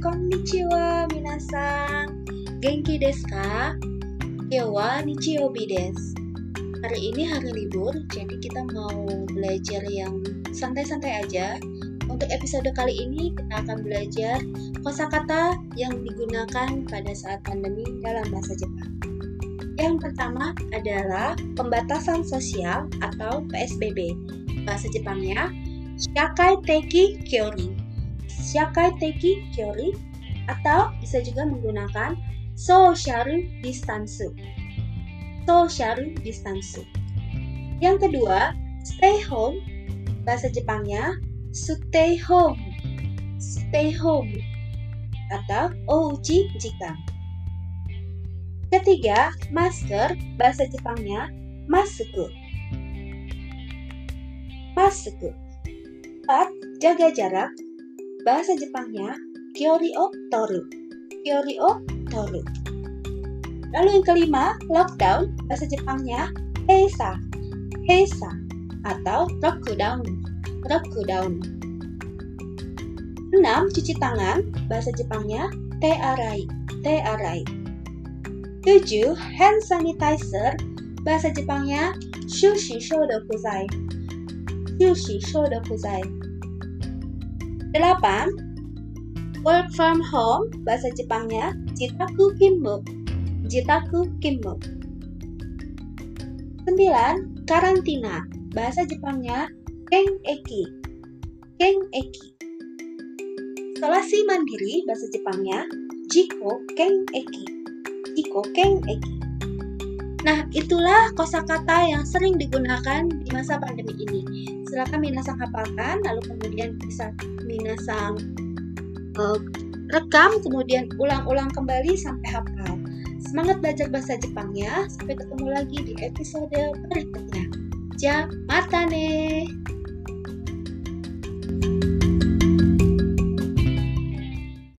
konnichiwa minasan. Genki desu ka? Kyo nichiyobi desu. Hari ini hari libur, jadi kita mau belajar yang santai-santai aja. Untuk episode kali ini kita akan belajar kosakata yang digunakan pada saat pandemi dalam bahasa Jepang. Yang pertama adalah pembatasan sosial atau PSBB. Bahasa Jepangnya Shakai Teki Kyori. Shakai Teki Kyori atau bisa juga menggunakan social distance. Social distance. Yang kedua, stay home. Bahasa Jepangnya stay home. Stay home atau ouchi jika. Ketiga, masker. Bahasa Jepangnya masuku. Masuku. Empat, jaga jarak. Bahasa Jepangnya Kyoryok Toru. Kyoryok Toru. Lalu yang kelima, lockdown, bahasa Jepangnya Heisa. Heisa atau lockdown. Lockdown. Enam, cuci tangan, bahasa Jepangnya tearai. Tearai. Tujuh, hand sanitizer, bahasa Jepangnya shushi Shodokuzai. Shushi Shodokuzai. 8. Work from home, bahasa Jepangnya jitaku kimbo. Jitaku kimbo. 9. Karantina, bahasa Jepangnya keng eki. Keng eki. Isolasi mandiri, bahasa Jepangnya jiko keng eki. Jiko keng eki. Nah, itulah kosakata yang sering digunakan di masa pandemi ini. Silakan minasang hafalkan, lalu kemudian bisa minasang uh, rekam, kemudian ulang-ulang kembali sampai hafal. Semangat belajar bahasa Jepangnya. Sampai ketemu lagi di episode berikutnya. Ja, mata ne.